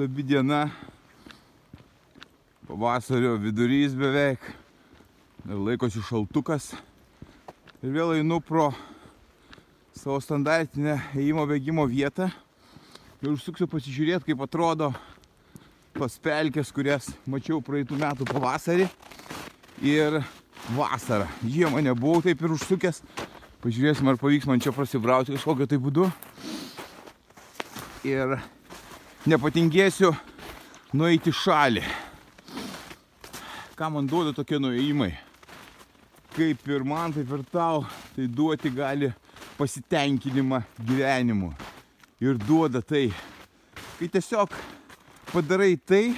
Nuostabi diena, pavasario vidurys beveik, ir laikosi šaltukas. Ir vėl einu pro savo standartinę ėjimo bėgimo vietą ir užsuksiu pasižiūrėti, kaip atrodo tos pelkės, kurias mačiau praeitų metų pavasarį ir vasarą. Žiemą nebuvau taip ir užsukęs. Pažiūrėsim, ar pavyks man čia prasibrauti kažkokiu tai būdu. Ir nepatingėsiu nueiti šalį. Ką man duoda tokie nuėjimai? Kaip ir man, taip ir tau, tai duoti gali pasitenkinimą gyvenimu. Ir duoda tai, kai tiesiog padarai tai,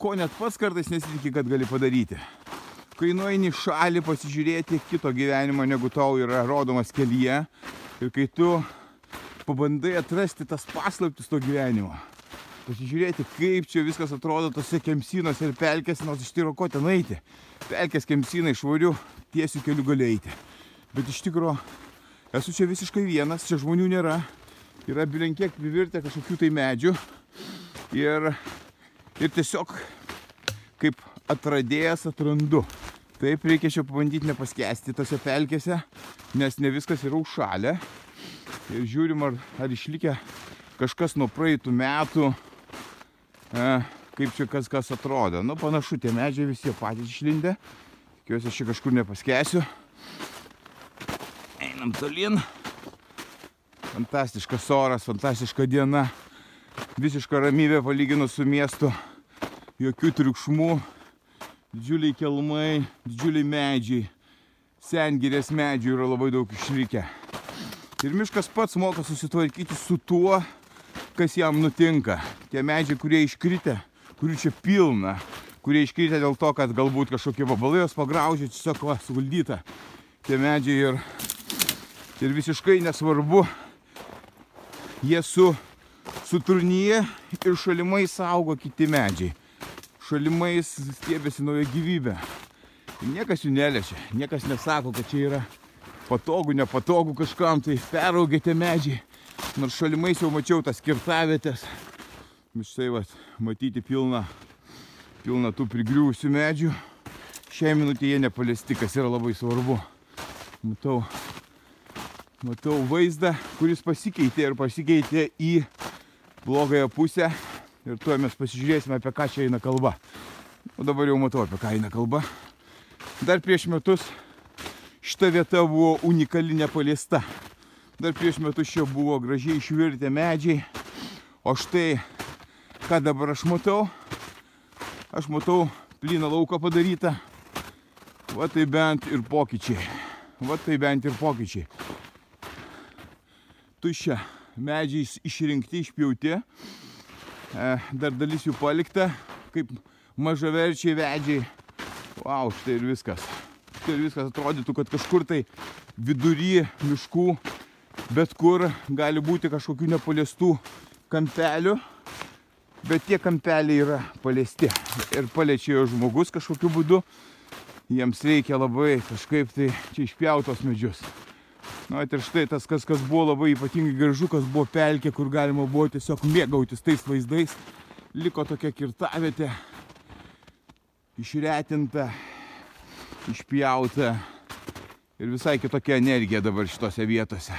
ko net pats kartais nesitikė, kad gali padaryti. Kai nueini šalį pasižiūrėti kito gyvenimo, negu tau yra rodomas kelyje ir kai tu pabandai atrasti tas paslaptis to gyvenimo. Pasižiūrėti, kaip čia viskas atrodo tose kemsynuose ir pelkėse, nors iš tikrųjų ko ten eiti. Pelkės kemsynai švarių, tiesių kelių gali eiti. Bet iš tikrųjų esu čia visiškai vienas, čia žmonių nėra. Yra bilenkiek privirtę kažkokių tai medžių. Ir, ir tiesiog kaip atradėjas atrandu. Taip reikia čia pabandyti nepaskesti tose pelkėse, nes ne viskas yra užšalę. Ir žiūrim, ar, ar išlikę kažkas nuo praeitų metų, e, kaip čia kas kas atrodo. Nu, panašu, tie medžiai visi patys išlindę. Tikiuosi, aš čia kažkur nepaskesiu. Einam tolin. Fantastiškas oras, fantastiška diena. Visiška ramybė palyginus su miestu. Jokių triukšmų. Didžiuliai kelmai, didžiuliai medžiai. Sengirės medžių yra labai daug išlikę. Ir miškas pats moka susitvarkyti su tuo, kas jam nutinka. Tie medžiai, kurie iškritę, kurių čia pilna, kurie iškritę dėl to, kad galbūt kažkokie vabalai jos pagraužė, tiesiog va, suvaldyta. Tie medžiai ir, ir visiškai nesvarbu, jie su, suturnyje ir šalimais augo kiti medžiai. Šalimais stiebėsi nauja gyvybė. Niekas jų neliečia, niekas nesako, kad čia yra patogu, nepatogu kažkam, tai peraugė tie medžiai. Nors šalimais jau mačiau tas kirtavietės. Štai va, matyti pilna, pilna tų prigriuvusių medžių. Šiai minutė jie nepaliesti, kas yra labai svarbu. Matau, matau vaizdą, kuris pasikeitė ir pasikeitė į blogąją pusę. Ir tuo mes pasižiūrėsime, apie ką čia eina kalba. O dabar jau matau, apie ką eina kalba. Dar prieš metus šita vieta buvo unikali nepaliesta. Dar prieš metus čia buvo gražiai išvirtę medžiai. O štai, ką dabar aš matau, aš matau plyną lauką padarytą. Va tai bent ir pokyčiai. Va tai bent ir pokyčiai. Tuščia. Medžiai išrinkti, išpjauti. E, dar dalis jų palikta, kaip mažaverčiai vedžiai. Vau, štai ir viskas ir viskas atrodytų, kad kažkur tai vidury miškų, bet kur gali būti kažkokių nepaliestų kampelių, bet tie kampeliai yra paliesti ir paliečia žmogus kažkokiu būdu, jiems reikia labai kažkaip tai čia išpjautos medžius. Na ir štai tas, kas, kas buvo labai ypatingai gražu, kas buvo pelkė, kur galima buvo tiesiog mėgautis tais vaizdais, liko tokia kirtavietė, išretinta, išpjauta ir visai kitokia energija dabar šitose vietose.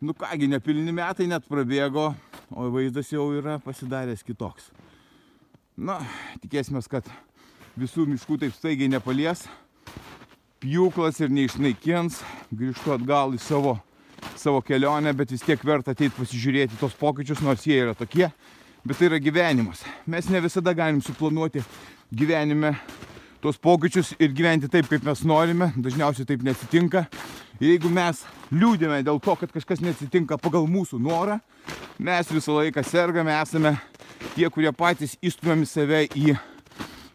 Nu kągi, nepilni metai net prabėgo, o vaizdas jau yra pasidaręs kitoks. Na, tikėsime, kad visų miškų taip staigiai nepalies, pjūklas ir neišnaikins, grįžtu atgal į savo, savo kelionę, bet vis tiek verta ateiti pasižiūrėti tos pokyčius, nors jie yra tokie, bet tai yra gyvenimas. Mes ne visada galim suplanuoti gyvenime tuos pokyčius ir gyventi taip, kaip mes norime. Dažniausiai taip neatsitinka. Ir jeigu mes liūdime dėl to, kad kažkas neatsitinka pagal mūsų norą, mes visą laiką sergame, esame tie, kurie patys įstumėm save į,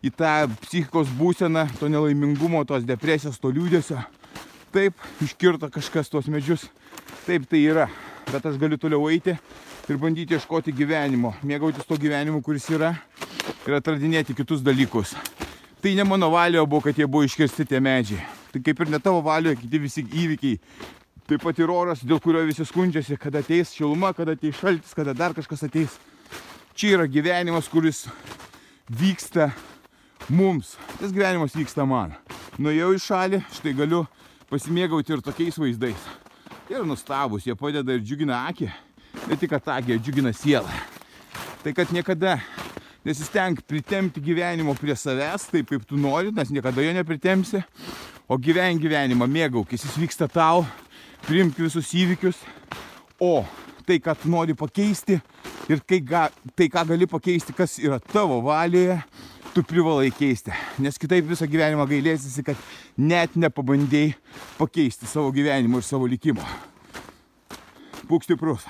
į tą psichikos būseną, to nelaimingumo, tos depresijos, to liūdėsio. Taip, iškirto kažkas tuos medžius, taip tai yra. Bet aš galiu toliau eiti ir bandyti ieškoti gyvenimo, mėgautis to gyvenimu, kuris yra ir atradinėti kitus dalykus. Tai ne mano valioje buvo, kad jie buvo iškirsti tie medžiai. Tai kaip ir ne tavo valioje, kiti visi įvykiai. Taip pat ir oras, dėl kurio visi skundžiasi, kada ateis šiluma, kada ateis šaltis, kada dar kažkas ateis. Čia yra gyvenimas, kuris vyksta mums. Tas gyvenimas vyksta man. Nuėjau į šalį, štai galiu pasimėgauti ir tokiais vaizdais. Yra nustabus, jie padeda ir džiugina akį, ne tik akį, džiugina sielą. Tai kad niekada nesistenk pritemti gyvenimo prie savęs, taip kaip tu nori, nes niekada jo nepritempsi, o gyven gyvenimą, mėgaukis, jis vyksta tau, priimk visus įvykius, o tai, ką tu nori pakeisti ir kai, ga, tai, ką gali pakeisti, kas yra tavo valioje, tu privalai keisti, nes kitaip visą gyvenimą gailėsisi, kad net nepabandėjai pakeisti savo gyvenimo ir savo likimo. Būk stiprus.